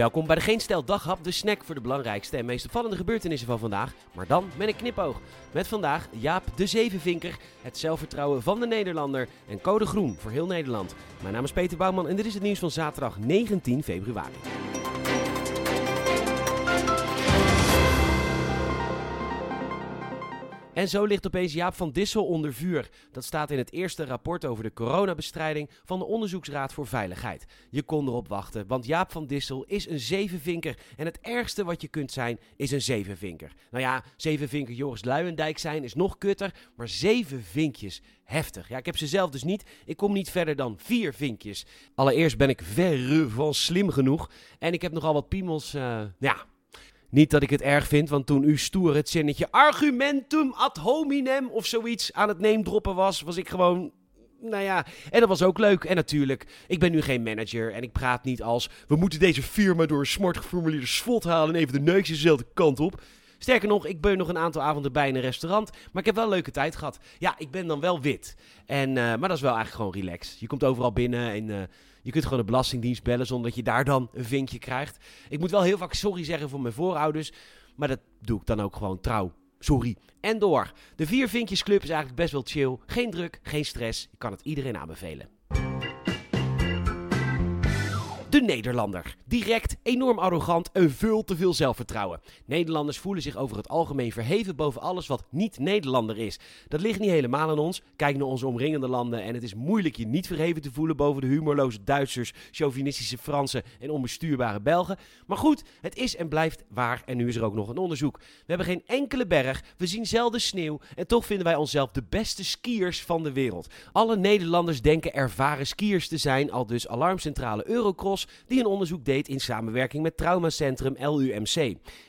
Welkom bij de Geen Stel Daghap, de snack voor de belangrijkste en meest opvallende gebeurtenissen van vandaag. Maar dan met een knipoog. Met vandaag Jaap de Zevenvinker, het zelfvertrouwen van de Nederlander en code groen voor heel Nederland. Mijn naam is Peter Bouwman en dit is het nieuws van zaterdag 19 februari. En zo ligt opeens Jaap van Dissel onder vuur. Dat staat in het eerste rapport over de coronabestrijding van de Onderzoeksraad voor Veiligheid. Je kon erop wachten, want Jaap van Dissel is een zevenvinker. En het ergste wat je kunt zijn, is een zevenvinker. Nou ja, zevenvinker Joris Luijendijk zijn is nog kutter, maar zeven vinkjes, heftig. Ja, ik heb ze zelf dus niet. Ik kom niet verder dan vier vinkjes. Allereerst ben ik verre van slim genoeg. En ik heb nogal wat piemels, uh, ja, niet dat ik het erg vind, want toen u stoer het zinnetje argumentum ad hominem of zoiets aan het neemdroppen was, was ik gewoon nou ja, en dat was ook leuk. En natuurlijk, ik ben nu geen manager en ik praat niet als... we moeten deze firma door een smart geformuleerde slot halen en even de neus dezelfde kant op. Sterker nog, ik ben nog een aantal avonden bij in een restaurant, maar ik heb wel een leuke tijd gehad. Ja, ik ben dan wel wit, en, uh, maar dat is wel eigenlijk gewoon relaxed. Je komt overal binnen en... Uh, je kunt gewoon de Belastingdienst bellen zonder dat je daar dan een vinkje krijgt. Ik moet wel heel vaak sorry zeggen voor mijn voorouders. Maar dat doe ik dan ook gewoon trouw. Sorry. En door. De vier vinkjesclub is eigenlijk best wel chill. Geen druk, geen stress. Ik kan het iedereen aanbevelen. De Nederlander. Direct, enorm arrogant en veel te veel zelfvertrouwen. Nederlanders voelen zich over het algemeen verheven boven alles wat niet Nederlander is. Dat ligt niet helemaal aan ons. Kijk naar onze omringende landen en het is moeilijk je niet verheven te voelen boven de humorloze Duitsers, chauvinistische Fransen en onbestuurbare Belgen. Maar goed, het is en blijft waar en nu is er ook nog een onderzoek. We hebben geen enkele berg, we zien zelden sneeuw en toch vinden wij onszelf de beste skiers van de wereld. Alle Nederlanders denken ervaren skiers te zijn, al dus alarmcentrale Eurocross die een onderzoek deed in samenwerking met traumacentrum LUMC.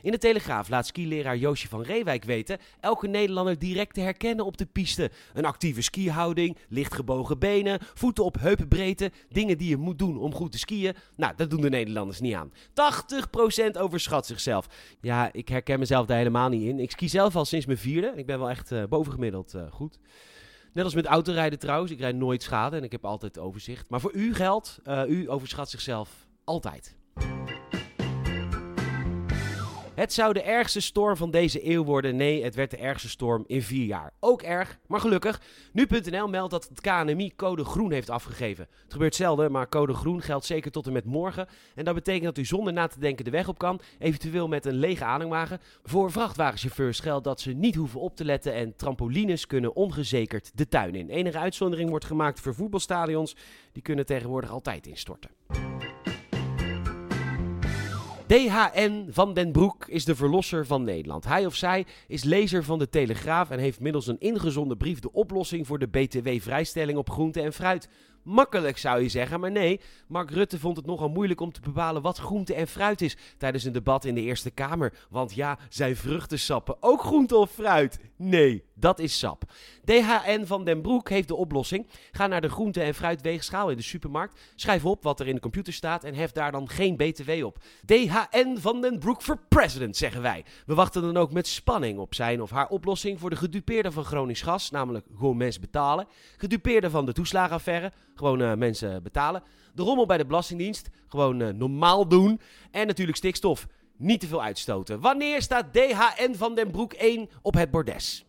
In de Telegraaf laat skileraar Joosje van Reewijk weten elke Nederlander direct te herkennen op de piste. Een actieve skihouding, licht gebogen benen, voeten op heupenbreedte, dingen die je moet doen om goed te skiën. Nou, dat doen de Nederlanders niet aan. 80% overschat zichzelf. Ja, ik herken mezelf daar helemaal niet in. Ik ski zelf al sinds mijn vierde. Ik ben wel echt uh, bovengemiddeld uh, goed. Net als met autorijden trouwens. Ik rijd nooit schade en ik heb altijd overzicht. Maar voor u geldt, uh, u overschat zichzelf altijd. Het zou de ergste storm van deze eeuw worden. Nee, het werd de ergste storm in vier jaar. Ook erg, maar gelukkig. Nu.nl meldt dat het KNMI code groen heeft afgegeven. Het gebeurt zelden, maar code groen geldt zeker tot en met morgen. En dat betekent dat u zonder na te denken de weg op kan. Eventueel met een lege aanhangwagen. Voor vrachtwagenchauffeurs geldt dat ze niet hoeven op te letten. En trampolines kunnen ongezekerd de tuin in. Enige uitzondering wordt gemaakt voor voetbalstadions. Die kunnen tegenwoordig altijd instorten. DHN van den Broek is de verlosser van Nederland. Hij of zij is lezer van de Telegraaf en heeft middels een ingezonden brief de oplossing voor de BTW-vrijstelling op groente en fruit. Makkelijk zou je zeggen, maar nee, Mark Rutte vond het nogal moeilijk om te bepalen wat groente en fruit is tijdens een debat in de Eerste Kamer. Want ja, zijn vruchtensappen ook groente of fruit? Nee, dat is sap. DHN van den Broek heeft de oplossing. Ga naar de groente- en fruitweegschaal in de supermarkt. Schrijf op wat er in de computer staat en hef daar dan geen BTW op. DHN van den Broek voor president, zeggen wij. We wachten dan ook met spanning op zijn of haar oplossing voor de gedupeerde van Gronings Gas, namelijk Gomez betalen. Gedupeerde van de toeslagenaffaire, gewoon uh, mensen betalen. De rommel bij de Belastingdienst, gewoon uh, normaal doen. En natuurlijk stikstof niet te veel uitstoten. Wanneer staat DHN van den Broek 1 op het bordes?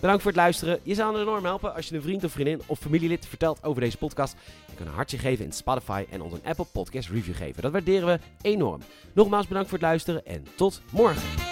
Bedankt voor het luisteren. Je zou me enorm helpen als je een vriend of vriendin of familielid vertelt over deze podcast. Je kunt een hartje geven in Spotify en ons een Apple Podcast review geven. Dat waarderen we enorm. Nogmaals bedankt voor het luisteren en tot morgen.